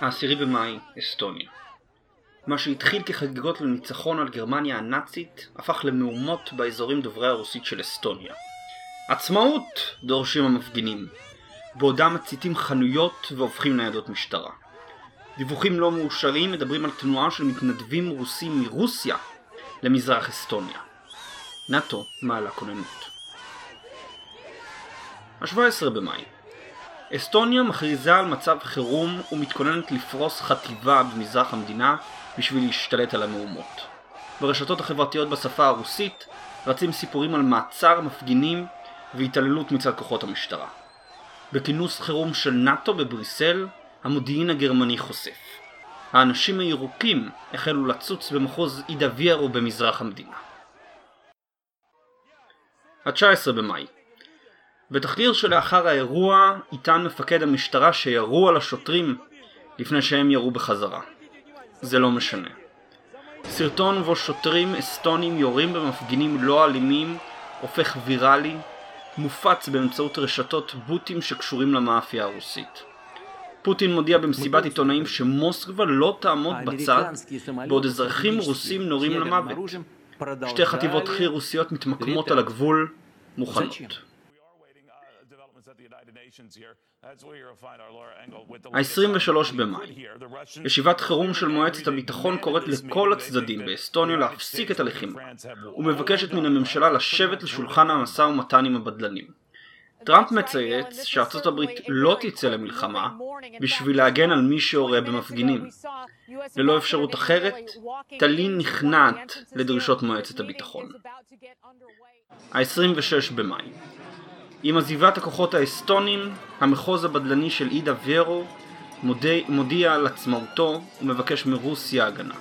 העשירי במאי, אסטוניה. מה שהתחיל כחגיגות לניצחון על גרמניה הנאצית, הפך למהומות באזורים דוברי הרוסית של אסטוניה. עצמאות! דורשים המפגינים, בעודם מציתים חנויות והופכים ניידות משטרה. דיווחים לא מאושרים מדברים על תנועה של מתנדבים רוסים מרוסיה למזרח אסטוניה. נאט"ו מעלה כוננות. ה-17 במאי אסטוניה מכריזה על מצב חירום ומתכוננת לפרוס חטיבה במזרח המדינה בשביל להשתלט על המהומות. ברשתות החברתיות בשפה הרוסית רצים סיפורים על מעצר מפגינים והתעללות מצד כוחות המשטרה. בכינוס חירום של נאט"ו בבריסל, המודיעין הגרמני חושף. האנשים הירוקים החלו לצוץ במחוז אידה ויירו במזרח המדינה. ה-19 במאי בתחקיר שלאחר האירוע יטען מפקד המשטרה שירו על השוטרים לפני שהם ירו בחזרה. זה לא משנה. סרטון ובו שוטרים אסטונים יורים במפגינים לא אלימים הופך ויראלי, מופץ באמצעות רשתות בוטים שקשורים למאפיה הרוסית. פוטין מודיע במסיבת עיתונאים שמוסקבה לא תעמוד בצד בעוד אזרחים רוסים נורים למוות. שתי חטיבות חי"ר רוסיות מתמקמות על הגבול מוכנות. ה-23 במאי. ישיבת חירום של מועצת הביטחון קוראת לכל הצדדים באסטוניה להפסיק את הלחימה ומבקשת מן הממשלה לשבת לשולחן המשא ומתן עם הבדלנים. טראמפ מצייץ שארצות הברית לא תצא למלחמה בשביל להגן על מי שיורה במפגינים. ללא אפשרות אחרת, טלין נכנעת לדרישות מועצת הביטחון. ה-26 במאי עם עזיבת הכוחות האסטונים, המחוז הבדלני של אידה ורו מודיע, מודיע על עצמאותו ומבקש מרוסיה הגנה.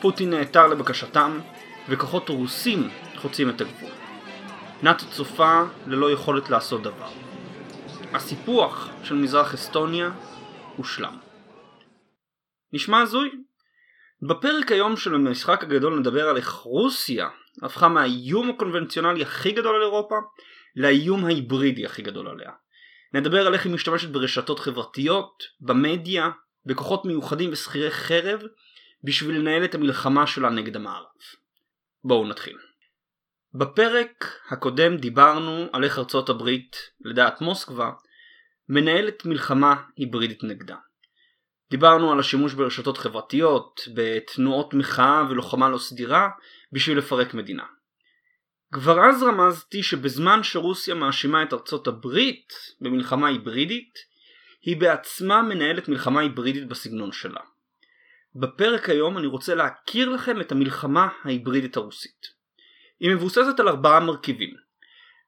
פוטין נעתר לבקשתם, וכוחות רוסים חוצים את הגבול. נאט"ו צופה ללא יכולת לעשות דבר. הסיפוח של מזרח אסטוניה הושלם. נשמע הזוי? בפרק היום של המשחק הגדול נדבר על איך רוסיה הפכה מהאיום הקונבנציונלי הכי גדול על אירופה לאיום ההיברידי הכי גדול עליה. נדבר על איך היא משתמשת ברשתות חברתיות, במדיה, בכוחות מיוחדים ושכירי חרב בשביל לנהל את המלחמה שלה נגד המערב. בואו נתחיל. בפרק הקודם דיברנו על איך ארצות הברית, לדעת מוסקבה, מנהלת מלחמה היברידית נגדה. דיברנו על השימוש ברשתות חברתיות, בתנועות מחאה ולוחמה לא סדירה בשביל לפרק מדינה. כבר אז רמזתי שבזמן שרוסיה מאשימה את ארצות הברית במלחמה היברידית, היא בעצמה מנהלת מלחמה היברידית בסגנון שלה. בפרק היום אני רוצה להכיר לכם את המלחמה ההיברידית הרוסית. היא מבוססת על ארבעה מרכיבים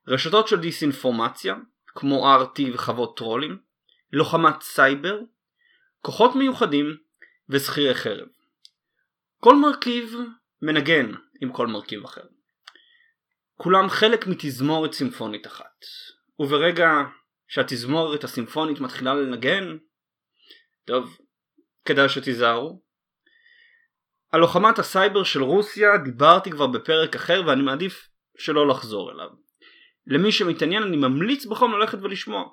רשתות של דיסאינפורמציה, כמו RT וחוות טרולים, לוחמת סייבר, כוחות מיוחדים ושכירי חרב. כל מרכיב מנגן עם כל מרכיב אחר. כולם חלק מתזמורת סימפונית אחת. וברגע שהתזמורת הסימפונית מתחילה לנגן, טוב, כדאי שתיזהרו. על לוחמת הסייבר של רוסיה דיברתי כבר בפרק אחר ואני מעדיף שלא לחזור אליו. למי שמתעניין אני ממליץ בחום ללכת ולשמוע.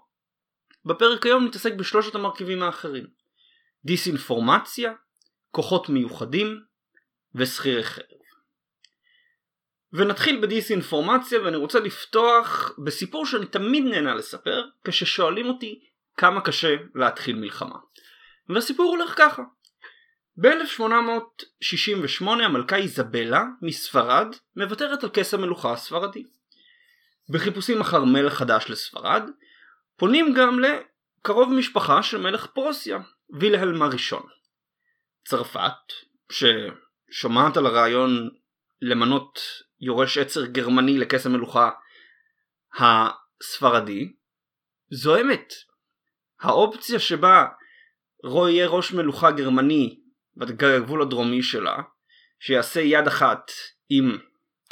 בפרק היום נתעסק בשלושת המרכיבים האחרים. דיסאינפורמציה, כוחות מיוחדים ושכירי חרב. ונתחיל בדיסאינפורמציה ואני רוצה לפתוח בסיפור שאני תמיד נהנה לספר כששואלים אותי כמה קשה להתחיל מלחמה. והסיפור הולך ככה. ב-1868 המלכה איזבלה מספרד מוותרת על כס המלוכה הספרדי. בחיפושים אחר מלך חדש לספרד פונים גם לקרוב משפחה של מלך פרוסיה, וילהלם הראשון. צרפת, ששומעת על הרעיון למנות יורש עצר גרמני לכס המלוכה הספרדי, זוהמת. האופציה שבה רו יהיה ראש מלוכה גרמני בגבול הדרומי שלה, שיעשה יד אחת עם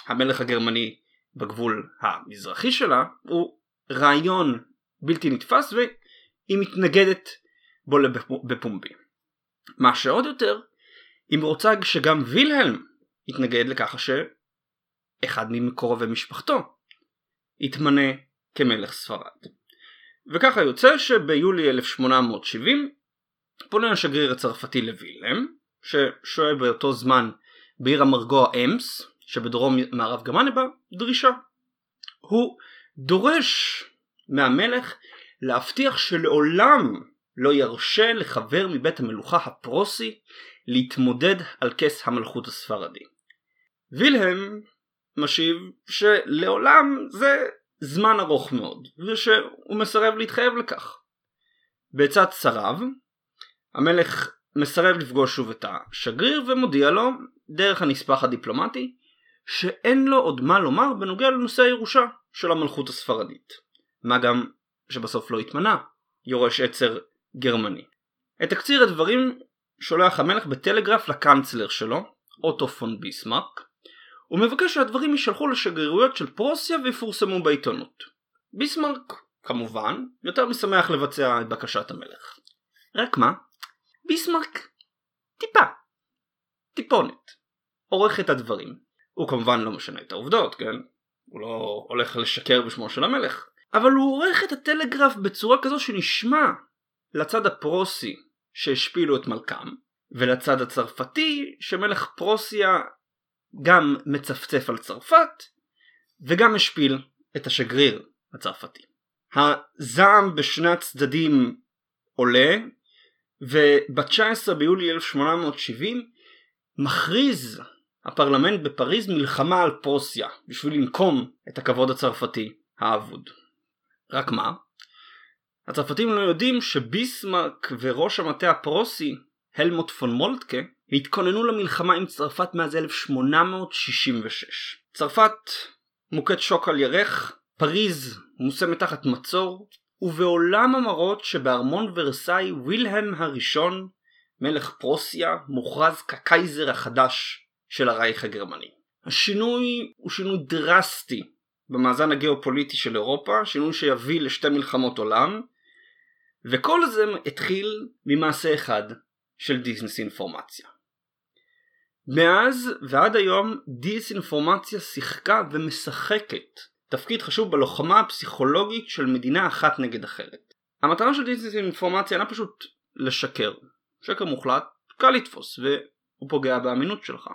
המלך הגרמני בגבול המזרחי שלה, הוא רעיון בלתי נתפס והיא מתנגדת בו בפומבי. מה שעוד יותר, היא רוצה שגם וילהלם יתנגד לככה שאחד ממקורבי משפחתו יתמנה כמלך ספרד. וככה יוצא שביולי 1870 פונה השגריר הצרפתי לווילם, ששוהה באותו זמן בעיר המרגוע אמס, שבדרום מערב גרמניה דרישה. הוא דורש מהמלך להבטיח שלעולם לא ירשה לחבר מבית המלוכה הפרוסי להתמודד על כס המלכות הספרדי. וילהם משיב שלעולם זה זמן ארוך מאוד, ושהוא מסרב להתחייב לכך. בעצת שריו, המלך מסרב לפגוש שוב את השגריר ומודיע לו, דרך הנספח הדיפלומטי, שאין לו עוד מה לומר בנוגע לנושא הירושה של המלכות הספרדית. מה גם שבסוף לא התמנה יורש עצר גרמני. את תקציר הדברים שולח המלך בטלגרף לקאנצלר שלו, אוטו פון ביסמרק, ומבקש שהדברים יישלחו לשגרירויות של פרוסיה ויפורסמו בעיתונות. ביסמרק, כמובן, יותר משמח לבצע את בקשת המלך. רק מה? ביסמרק טיפה, טיפונת, עורך את הדברים. הוא כמובן לא משנה את העובדות, כן? הוא לא הולך לשקר בשמו של המלך. אבל הוא עורך את הטלגרף בצורה כזו שנשמע לצד הפרוסי שהשפילו את מלכם, ולצד הצרפתי שמלך פרוסיה גם מצפצף על צרפת, וגם השפיל את השגריר הצרפתי. הזעם בשני הצדדים עולה, וב-19 ביולי 1870 מכריז הפרלמנט בפריז מלחמה על פרוסיה בשביל לנקום את הכבוד הצרפתי האבוד. רק מה? הצרפתים לא יודעים שביסמרק וראש המטה הפרוסי, הלמוט פון מולטקה, התכוננו למלחמה עם צרפת מאז 1866. צרפת מוכת שוק על ירך, פריז מושמת תחת מצור, ובעולם המראות שבארמון ורסאי וילהם הראשון, מלך פרוסיה, מוכרז כקייזר החדש של הרייך הגרמני. השינוי הוא שינוי דרסטי במאזן הגיאופוליטי של אירופה, שינוי שיביא לשתי מלחמות עולם, וכל זה התחיל ממעשה אחד של דיסאינפורמציה. מאז ועד היום דיסאינפורמציה שיחקה ומשחקת תפקיד חשוב בלוחמה הפסיכולוגית של מדינה אחת נגד אחרת. המטרה של דיסאינפורמציה אינה פשוט לשקר. שקר מוחלט קל לתפוס והוא פוגע באמינות שלך.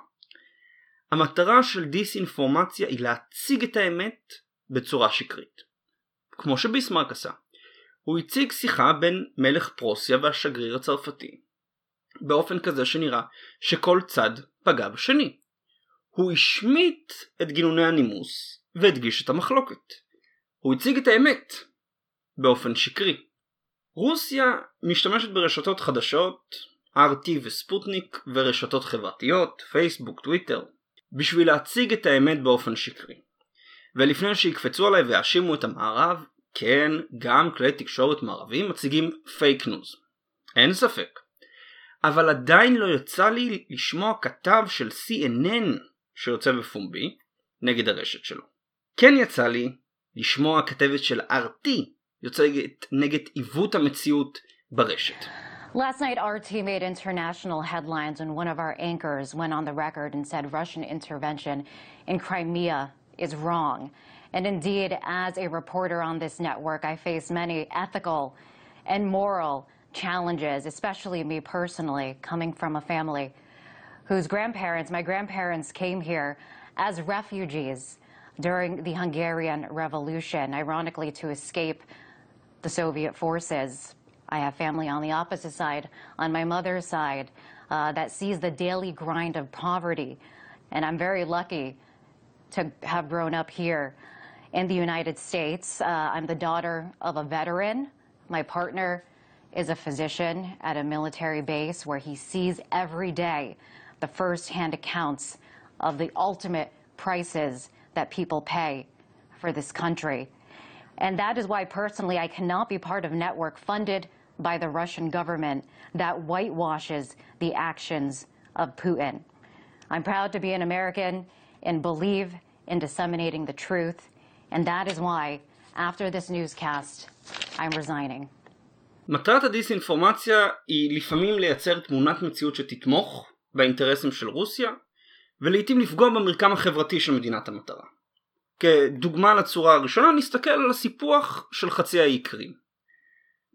המטרה של דיסאינפורמציה היא להציג את האמת בצורה שקרית. כמו שביסמרק עשה. הוא הציג שיחה בין מלך פרוסיה והשגריר הצרפתי באופן כזה שנראה שכל צד פגע בשני. הוא השמיט את גינוני הנימוס והדגיש את המחלוקת. הוא הציג את האמת באופן שקרי. רוסיה משתמשת ברשתות חדשות, RT וספוטניק ורשתות חברתיות, פייסבוק, טוויטר, בשביל להציג את האמת באופן שקרי. ולפני שיקפצו עליי ויאשימו את המערב, כן, גם כלי תקשורת מערבים מציגים fake news. אין ספק. אבל עדיין לא יצא לי לשמוע כתב של CNN שיוצא בפומבי נגד הרשת שלו. כן יצא לי לשמוע כתבת של RT יוצאת נגד עיוות המציאות ברשת. Last night, RT made international headlines when one of our anchors went on the record and said Russian intervention in Crimea is wrong. And indeed, as a reporter on this network, I face many ethical and moral challenges, especially me personally, coming from a family whose grandparents, my grandparents, came here as refugees during the Hungarian Revolution, ironically, to escape the Soviet forces. I have family on the opposite side, on my mother's side, uh, that sees the daily grind of poverty. And I'm very lucky to have grown up here in the United States. Uh, I'm the daughter of a veteran. My partner is a physician at a military base where he sees every day the firsthand accounts of the ultimate prices that people pay for this country. And that is why personally I cannot be part of network funded by the Russian government that whitewashes the actions of Putin. I'm proud to be an American and believe in disseminating the truth, and that is why, after this newscast, I'm resigning. מטרת הדיסאינפורמציה היא לפעמים לייצר תמונת מציאות שתתמוך באינטרסים של רוסיה, ולעיתים לפגוע במרקם החברתי של מדינת המטרה. כדוגמה לצורה הראשונה נסתכל על הסיפוח של חצי האי קרים.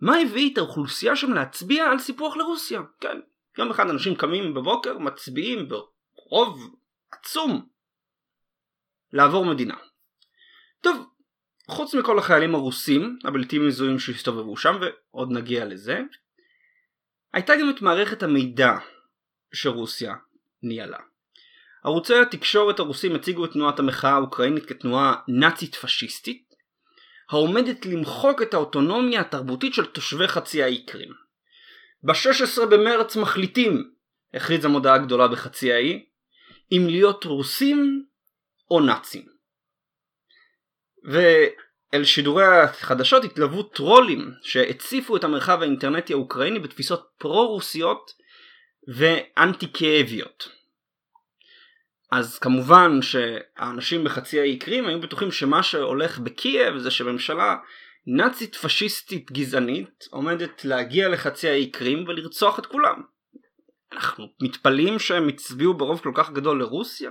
מה הביא את האוכלוסייה שם להצביע על סיפוח לרוסיה? כן, יום אחד אנשים קמים בבוקר, מצביעים ברוב עצום לעבור מדינה. טוב, חוץ מכל החיילים הרוסים הבלתי מזוהים שהסתובבו שם, ועוד נגיע לזה, הייתה גם את מערכת המידע שרוסיה ניהלה. ערוצי התקשורת הרוסים הציגו את תנועת המחאה האוקראינית כתנועה נאצית פשיסטית, העומדת למחוק את האוטונומיה התרבותית של תושבי חצי האי קרים. ב-16 במרץ מחליטים, הכריז המודעה הגדולה בחצי האי, אם להיות רוסים או נאצים. ואל שידורי החדשות התלוו טרולים שהציפו את המרחב האינטרנטי האוקראיני בתפיסות פרו-רוסיות ואנטי כאביות. אז כמובן שהאנשים בחצי האי קרים היו בטוחים שמה שהולך בקייב זה שממשלה נאצית פשיסטית גזענית עומדת להגיע לחצי האי קרים ולרצוח את כולם. אנחנו מתפלאים שהם הצביעו ברוב כל כך גדול לרוסיה?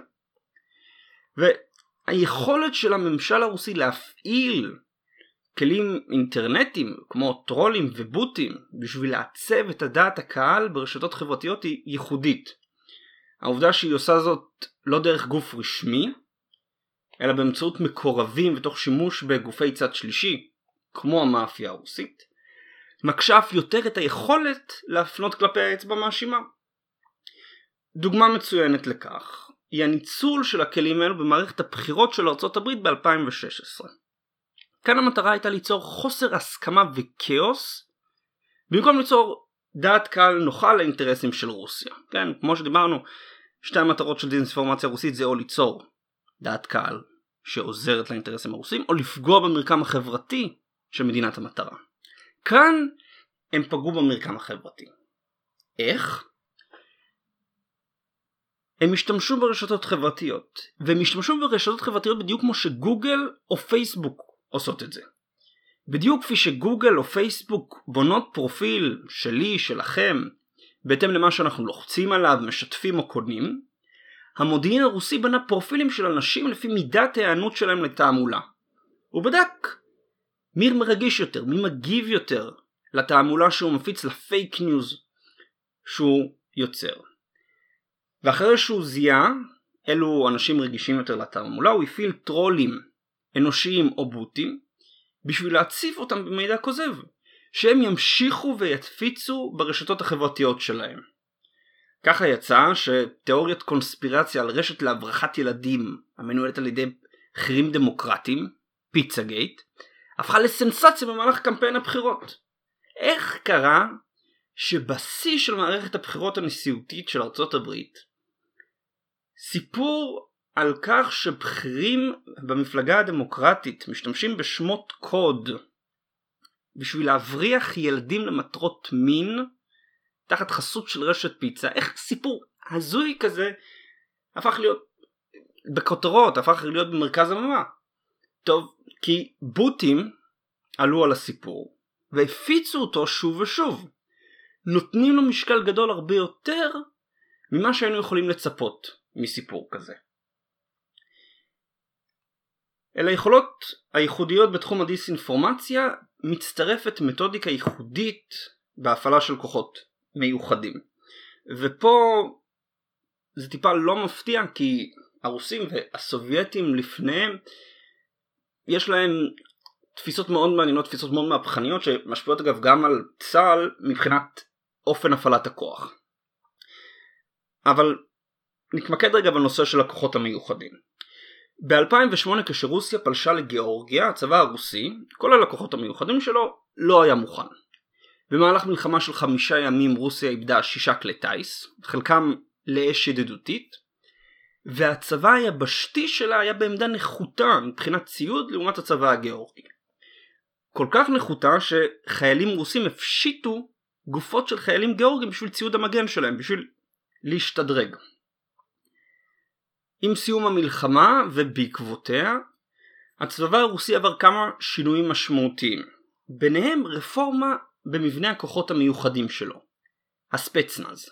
והיכולת של הממשל הרוסי להפעיל כלים אינטרנטיים כמו טרולים ובוטים בשביל לעצב את הדעת הקהל ברשתות חברתיות היא ייחודית. העובדה שהיא עושה זאת לא דרך גוף רשמי, אלא באמצעות מקורבים ותוך שימוש בגופי צד שלישי, כמו המאפיה הרוסית, מקשה אף יותר את היכולת להפנות כלפי האצבע מאשימה. דוגמה מצוינת לכך היא הניצול של הכלים האלו במערכת הבחירות של הברית ב-2016. כאן המטרה הייתה ליצור חוסר הסכמה וכאוס במקום ליצור דעת קהל נוחה לאינטרסים של רוסיה. כן, כמו שדיברנו, שתי המטרות של דיסאינפורמציה רוסית זה או ליצור דעת קהל שעוזרת לאינטרסים הרוסים או לפגוע במרקם החברתי של מדינת המטרה. כאן הם פגעו במרקם החברתי. איך? הם השתמשו ברשתות חברתיות, והם השתמשו ברשתות חברתיות בדיוק כמו שגוגל או פייסבוק עושות את זה. בדיוק כפי שגוגל או פייסבוק בונות פרופיל שלי, שלכם, בהתאם למה שאנחנו לוחצים עליו, משתפים או קונים, המודיעין הרוסי בנה פרופילים של אנשים לפי מידת ההיענות שלהם לתעמולה. הוא בדק מי מרגיש יותר, מי מגיב יותר לתעמולה שהוא מפיץ לפייק ניוז שהוא יוצר. ואחרי שהוא זיהה אלו אנשים רגישים יותר לתעמולה, הוא הפעיל טרולים אנושיים או בוטים בשביל להציף אותם במידע כוזב, שהם ימשיכו ויפיצו ברשתות החברתיות שלהם. ככה יצא שתיאוריית קונספירציה על רשת להברחת ילדים המנוהלת על ידי בכירים דמוקרטיים, פיצה גייט, הפכה לסנסציה במהלך קמפיין הבחירות. איך קרה שבשיא של מערכת הבחירות הנשיאותית של ארצות הברית, סיפור על כך שבכירים במפלגה הדמוקרטית משתמשים בשמות קוד בשביל להבריח ילדים למטרות מין תחת חסות של רשת פיצה. איך סיפור הזוי כזה הפך להיות בכותרות הפך להיות במרכז הבמה טוב כי בוטים עלו על הסיפור והפיצו אותו שוב ושוב. נותנים לו משקל גדול הרבה יותר ממה שהיינו יכולים לצפות מסיפור כזה אל היכולות הייחודיות בתחום הדיסאינפורמציה מצטרפת מתודיקה ייחודית בהפעלה של כוחות מיוחדים. ופה זה טיפה לא מפתיע כי הרוסים והסובייטים לפניהם יש להם תפיסות מאוד מעניינות, תפיסות מאוד מהפכניות שמשפיעות אגב גם על צה"ל מבחינת אופן הפעלת הכוח. אבל נתמקד רגע בנושא של הכוחות המיוחדים. ב-2008 כשרוסיה פלשה לגיאורגיה, הצבא הרוסי, כל הלקוחות המיוחדים שלו, לא היה מוכן. במהלך מלחמה של חמישה ימים רוסיה איבדה שישה כלי טיס, חלקם לאש ידידותית, והצבא היבשתי שלה היה בעמדה נחותה מבחינת ציוד לעומת הצבא הגיאורגי. כל כך נחותה שחיילים רוסים הפשיטו גופות של חיילים גיאורגים בשביל ציוד המגן שלהם, בשביל להשתדרג. עם סיום המלחמה ובעקבותיה, הצבא הרוסי עבר כמה שינויים משמעותיים, ביניהם רפורמה במבנה הכוחות המיוחדים שלו, הספצנז.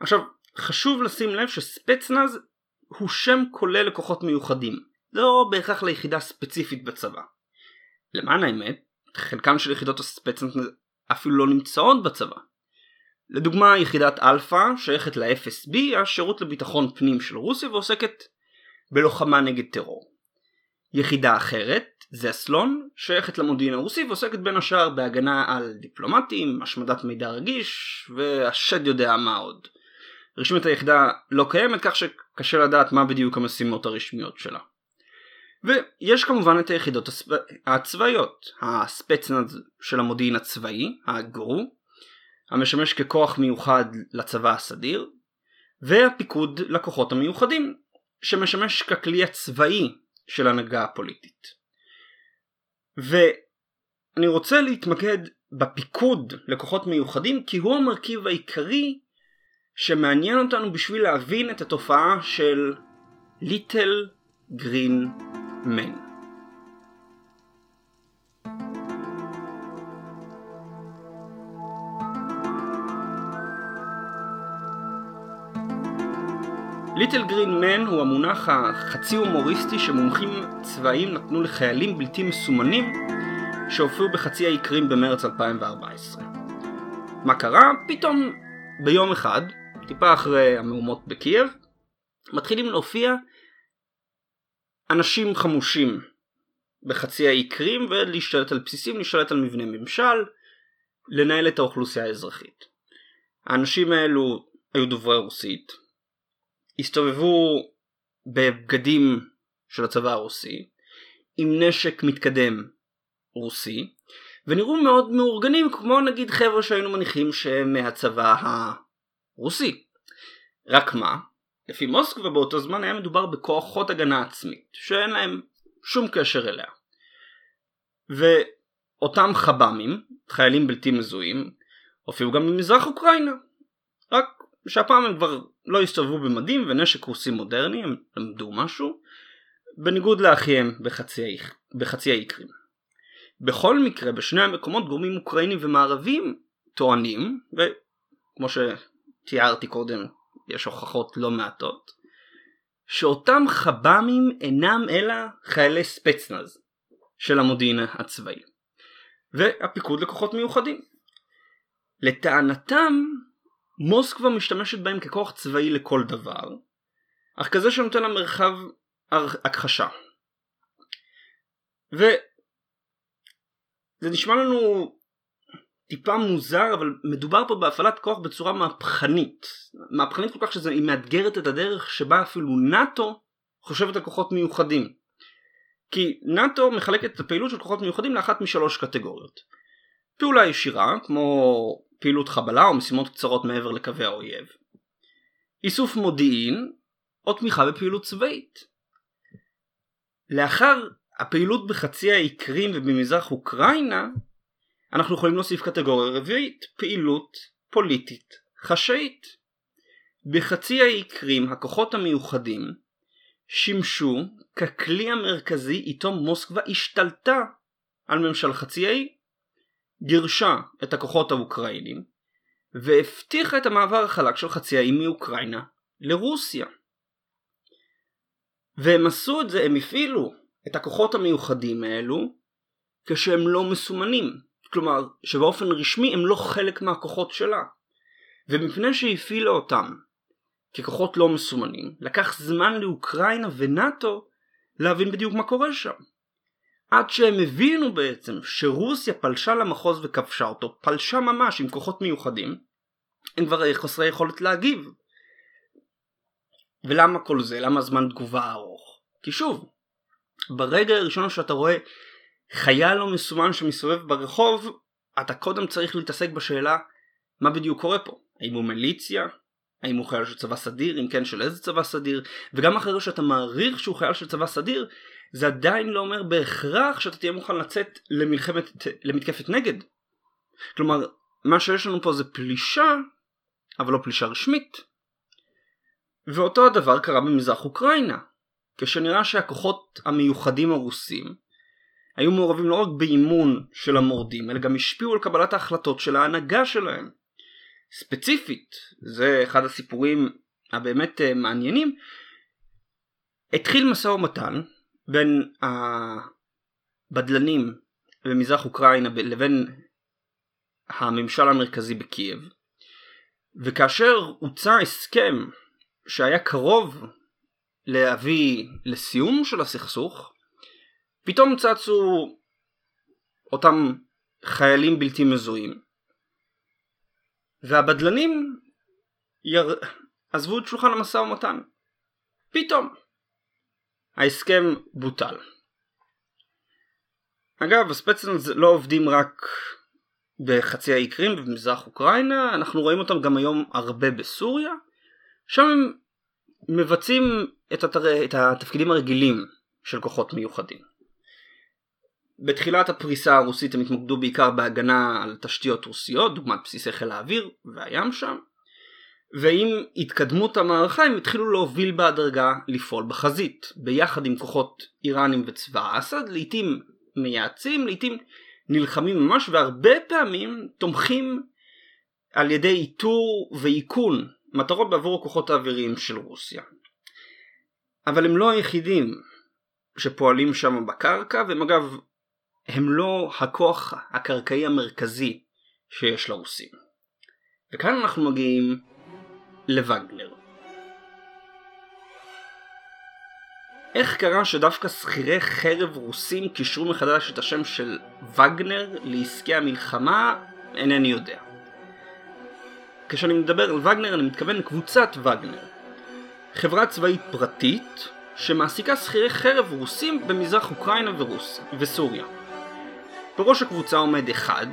עכשיו, חשוב לשים לב שספצנז הוא שם כולל לכוחות מיוחדים, לא בהכרח ליחידה ספציפית בצבא. למען האמת, חלקן של יחידות הספצנז אפילו לא נמצאות בצבא. לדוגמה יחידת אלפא שייכת ל-FSB, השירות לביטחון פנים של רוסיה ועוסקת בלוחמה נגד טרור. יחידה אחרת, זאסלון, שייכת למודיעין הרוסי ועוסקת בין השאר בהגנה על דיפלומטים, השמדת מידע רגיש והשד יודע מה עוד. רשמית היחידה לא קיימת כך שקשה לדעת מה בדיוק המשימות הרשמיות שלה. ויש כמובן את היחידות הצבא... הצבאיות, הספצנז של המודיעין הצבאי, הגרו, המשמש ככוח מיוחד לצבא הסדיר, והפיקוד לכוחות המיוחדים, שמשמש ככלי הצבאי של הנהגה הפוליטית. ואני רוצה להתמקד בפיקוד לכוחות מיוחדים כי הוא המרכיב העיקרי שמעניין אותנו בשביל להבין את התופעה של ליטל גרין מן. ליטל גרין מן הוא המונח החצי הומוריסטי שמומחים צבאיים נתנו לחיילים בלתי מסומנים שהופיעו בחצי האי קרים במרץ 2014. מה קרה? פתאום ביום אחד, טיפה אחרי המהומות בקייב, מתחילים להופיע אנשים חמושים בחצי האי קרים ולהשתלט על בסיסים, להשתלט על מבנה ממשל, לנהל את האוכלוסייה האזרחית. האנשים האלו היו דוברי רוסית, הסתובבו בבגדים של הצבא הרוסי, עם נשק מתקדם רוסי, ונראו מאוד מאורגנים כמו נגיד חבר'ה שהיינו מניחים שהם מהצבא הרוסי. רק מה? לפי מוסקבה באותו זמן היה מדובר בכוחות הגנה עצמית, שאין להם שום קשר אליה. ואותם חב"מים, חיילים בלתי מזוהים, הופיעו גם במזרח אוקראינה. שהפעם הם כבר לא הסתובבו במדים ונשק רוסי מודרני, הם למדו משהו, בניגוד לאחיהם בחצי, בחצי האי קרים. בכל מקרה, בשני המקומות גורמים אוקראינים ומערבים טוענים, וכמו שתיארתי קודם, יש הוכחות לא מעטות, שאותם חב"מים אינם אלא חיילי ספצנז של המודיעין הצבאי, והפיקוד לכוחות מיוחדים. לטענתם, מוסקבה משתמשת בהם ככוח צבאי לכל דבר, אך כזה שנותן לה מרחב הכחשה. וזה נשמע לנו טיפה מוזר, אבל מדובר פה בהפעלת כוח בצורה מהפכנית. מהפכנית כל כך שהיא מאתגרת את הדרך שבה אפילו נאט"ו חושבת על כוחות מיוחדים. כי נאט"ו מחלקת את הפעילות של כוחות מיוחדים לאחת משלוש קטגוריות. פעולה ישירה, כמו פעילות חבלה או משימות קצרות מעבר לקווי האויב. איסוף מודיעין או תמיכה בפעילות צבאית. לאחר הפעילות בחצי האי קרים ובמזרח אוקראינה, אנחנו יכולים להוסיף קטגוריה רביעית, פעילות פוליטית חשאית. בחצי האי קרים הכוחות המיוחדים שימשו ככלי המרכזי איתו מוסקבה השתלטה על ממשל חצי האי גירשה את הכוחות האוקראינים והבטיחה את המעבר החלק של חצי האי מאוקראינה לרוסיה. והם עשו את זה, הם הפעילו את הכוחות המיוחדים האלו כשהם לא מסומנים, כלומר שבאופן רשמי הם לא חלק מהכוחות שלה. ומפני שהפעילה אותם ככוחות לא מסומנים, לקח זמן לאוקראינה ונאט"ו להבין בדיוק מה קורה שם. עד שהם הבינו בעצם שרוסיה פלשה למחוז וכבשה אותו, פלשה ממש עם כוחות מיוחדים, הם כבר חסרי יכולת להגיב. ולמה כל זה? למה זמן תגובה ארוך? כי שוב, ברגע הראשון שאתה רואה חייל לא מסומן שמסתובב ברחוב, אתה קודם צריך להתעסק בשאלה מה בדיוק קורה פה. האם הוא מיליציה? האם הוא חייל של צבא סדיר? אם כן של איזה צבא סדיר? וגם אחרי שאתה מעריך שהוא חייל של צבא סדיר, זה עדיין לא אומר בהכרח שאתה תהיה מוכן לצאת למלחמת, למתקפת נגד. כלומר, מה שיש לנו פה זה פלישה, אבל לא פלישה רשמית. ואותו הדבר קרה במזרח אוקראינה, כשנראה שהכוחות המיוחדים הרוסים היו מעורבים לא רק באימון של המורדים, אלא גם השפיעו על קבלת ההחלטות של ההנהגה שלהם. ספציפית, זה אחד הסיפורים הבאמת אה, מעניינים, התחיל משא ומתן בין הבדלנים במזרח אוקראינה לבין הממשל המרכזי בקייב. וכאשר הוצע הסכם שהיה קרוב להביא לסיום של הסכסוך פתאום צצו אותם חיילים בלתי מזוהים. והבדלנים יר... עזבו את שולחן המשא ומתן. פתאום ההסכם בוטל. אגב הספצנלס לא עובדים רק בחצי האי קרים ובמזרח אוקראינה אנחנו רואים אותם גם היום הרבה בסוריה. שם הם מבצעים את, התר... את התפקידים הרגילים של כוחות מיוחדים. בתחילת הפריסה הרוסית הם התמקדו בעיקר בהגנה על תשתיות רוסיות, דוגמת בסיסי חיל האוויר והים שם, ועם התקדמות המערכה הם התחילו להוביל בהדרגה לפעול בחזית, ביחד עם כוחות איראנים וצבא אסד, לעיתים מייעצים, לעיתים נלחמים ממש, והרבה פעמים תומכים על ידי איתור ואיכון מטרות בעבור הכוחות האוויריים של רוסיה. אבל הם לא היחידים שפועלים שם בקרקע, והם אגב הם לא הכוח הקרקעי המרכזי שיש לרוסים. וכאן אנחנו מגיעים לווגנר. איך קרה שדווקא שכירי חרב רוסים קישרו מחדש את השם של וגנר לעסקי המלחמה? אינני יודע. כשאני מדבר על וגנר אני מתכוון לקבוצת וגנר. חברה צבאית פרטית שמעסיקה שכירי חרב רוסים במזרח אוקראינה ורוס... וסוריה. בראש הקבוצה עומד אחד,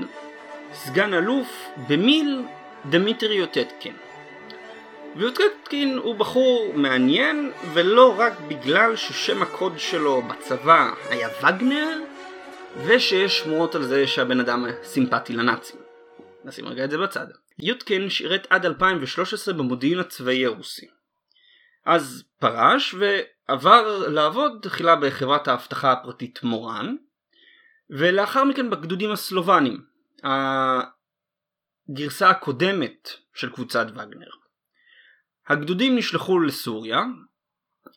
סגן אלוף במיל דמיטרי יוטטקין. ויוטטקין הוא בחור מעניין ולא רק בגלל ששם הקוד שלו בצבא היה וגנר ושיש שמועות על זה שהבן אדם סימפטי לנאצים. נשים רגע את זה בצד. יוטקין שירת עד 2013 במודיעין הצבאי הרוסי. אז פרש ועבר לעבוד תחילה בחברת האבטחה הפרטית מורן ולאחר מכן בגדודים הסלובנים, הגרסה הקודמת של קבוצת וגנר. הגדודים נשלחו לסוריה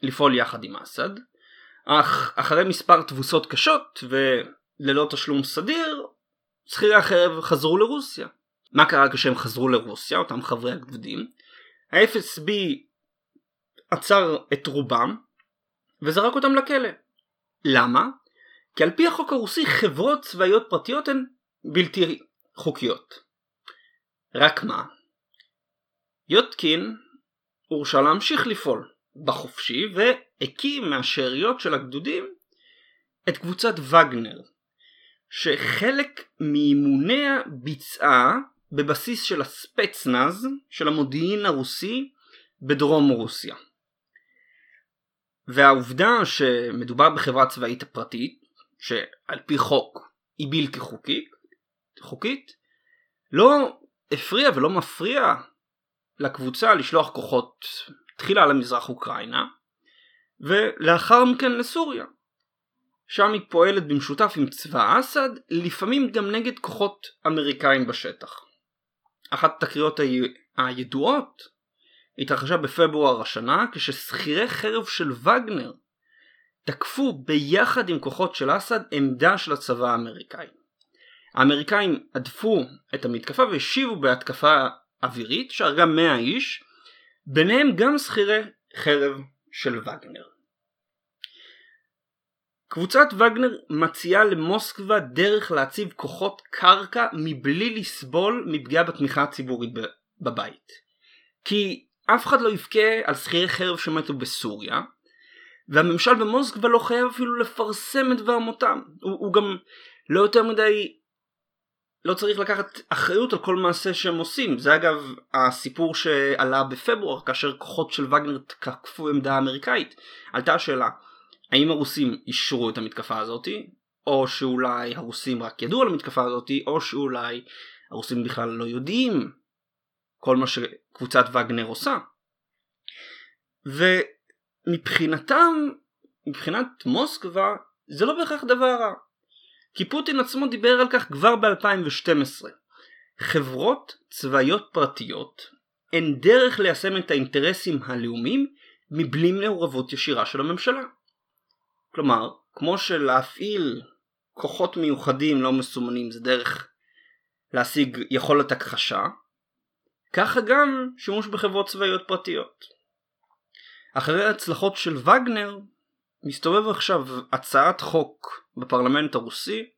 לפעול יחד עם אסד, אך אחרי מספר תבוסות קשות וללא תשלום סדיר, שכירי החרב חזרו לרוסיה. מה קרה כשהם חזרו לרוסיה, אותם חברי הגדודים? ה-FSB עצר את רובם וזרק אותם לכלא. למה? כי על פי החוק הרוסי חברות צבאיות פרטיות הן בלתי חוקיות. רק מה? יוטקין הורשה להמשיך לפעול בחופשי והקים מהשאריות של הגדודים את קבוצת וגנר שחלק מאימוניה ביצעה בבסיס של הספצנז של המודיעין הרוסי בדרום רוסיה. והעובדה שמדובר בחברה צבאית פרטית שעל פי חוק היא בלתי חוקית, חוקית, לא הפריע ולא מפריע לקבוצה לשלוח כוחות תחילה למזרח אוקראינה ולאחר מכן לסוריה. שם היא פועלת במשותף עם צבא אסד, לפעמים גם נגד כוחות אמריקאים בשטח. אחת התקריות הידועות התרחשה בפברואר השנה כששכירי חרב של וגנר תקפו ביחד עם כוחות של אסד עמדה של הצבא האמריקאי. האמריקאים הדפו את המתקפה והשיבו בהתקפה אווירית שהרגה 100 איש, ביניהם גם שכירי חרב של וגנר. קבוצת וגנר מציעה למוסקבה דרך להציב כוחות קרקע מבלי לסבול מפגיעה בתמיכה הציבורית בבית. כי אף אחד לא יבכה על שכירי חרב שמתו בסוריה, והממשל במוסקבה לא חייב אפילו לפרסם את דבר מותם. הוא, הוא גם לא יותר מדי לא צריך לקחת אחריות על כל מעשה שהם עושים. זה אגב הסיפור שעלה בפברואר כאשר כוחות של וגנר תקפו עמדה אמריקאית. עלתה השאלה האם הרוסים אישרו את המתקפה הזאתי או שאולי הרוסים רק ידעו על המתקפה הזאתי או שאולי הרוסים בכלל לא יודעים כל מה שקבוצת וגנר עושה. ו... מבחינתם, מבחינת מוסקבה, זה לא בהכרח דבר רע. כי פוטין עצמו דיבר על כך כבר ב-2012. חברות צבאיות פרטיות הן דרך ליישם את האינטרסים הלאומיים מבלי מעורבות ישירה של הממשלה. כלומר, כמו שלהפעיל כוחות מיוחדים לא מסומנים זה דרך להשיג יכולת הכחשה, ככה גם שימוש בחברות צבאיות פרטיות. אחרי ההצלחות של וגנר, מסתובב עכשיו הצעת חוק בפרלמנט הרוסי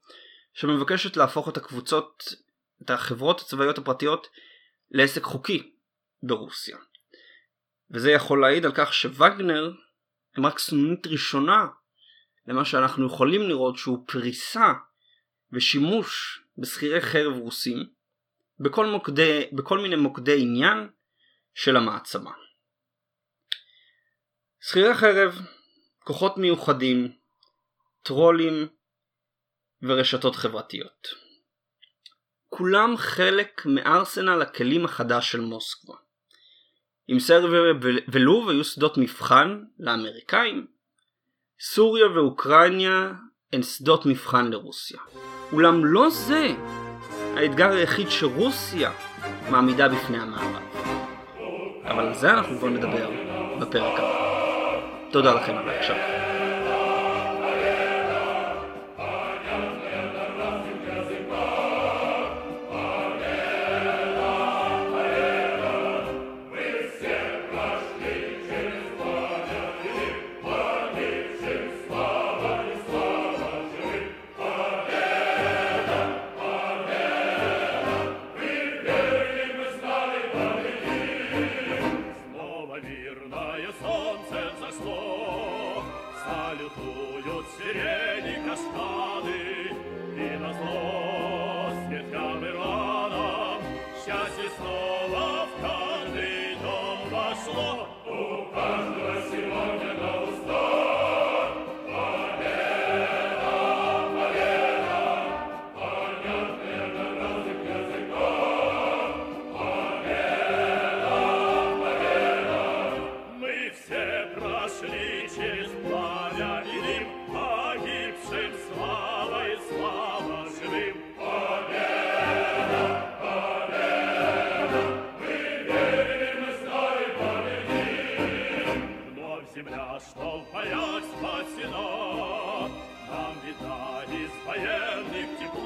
שמבקשת להפוך את הקבוצות, את החברות הצבאיות הפרטיות לעסק חוקי ברוסיה. וזה יכול להעיד על כך שווגנר הם רק סנונית ראשונה למה שאנחנו יכולים לראות שהוא פריסה ושימוש בשכירי חרב רוסים בכל, מוקדי, בכל מיני מוקדי עניין של המעצמה. שכירי חרב, כוחות מיוחדים, טרולים ורשתות חברתיות. כולם חלק מארסנל הכלים החדש של מוסקבה. אם סרביה ולוב היו שדות מבחן לאמריקאים, סוריה ואוקראינה הן שדות מבחן לרוסיה. אולם לא זה האתגר היחיד שרוסיה מעמידה בפני המערב. אבל על זה אנחנו כבר נדבר בפרק הבא. תודה לכם על ההקשבה. apocalyptic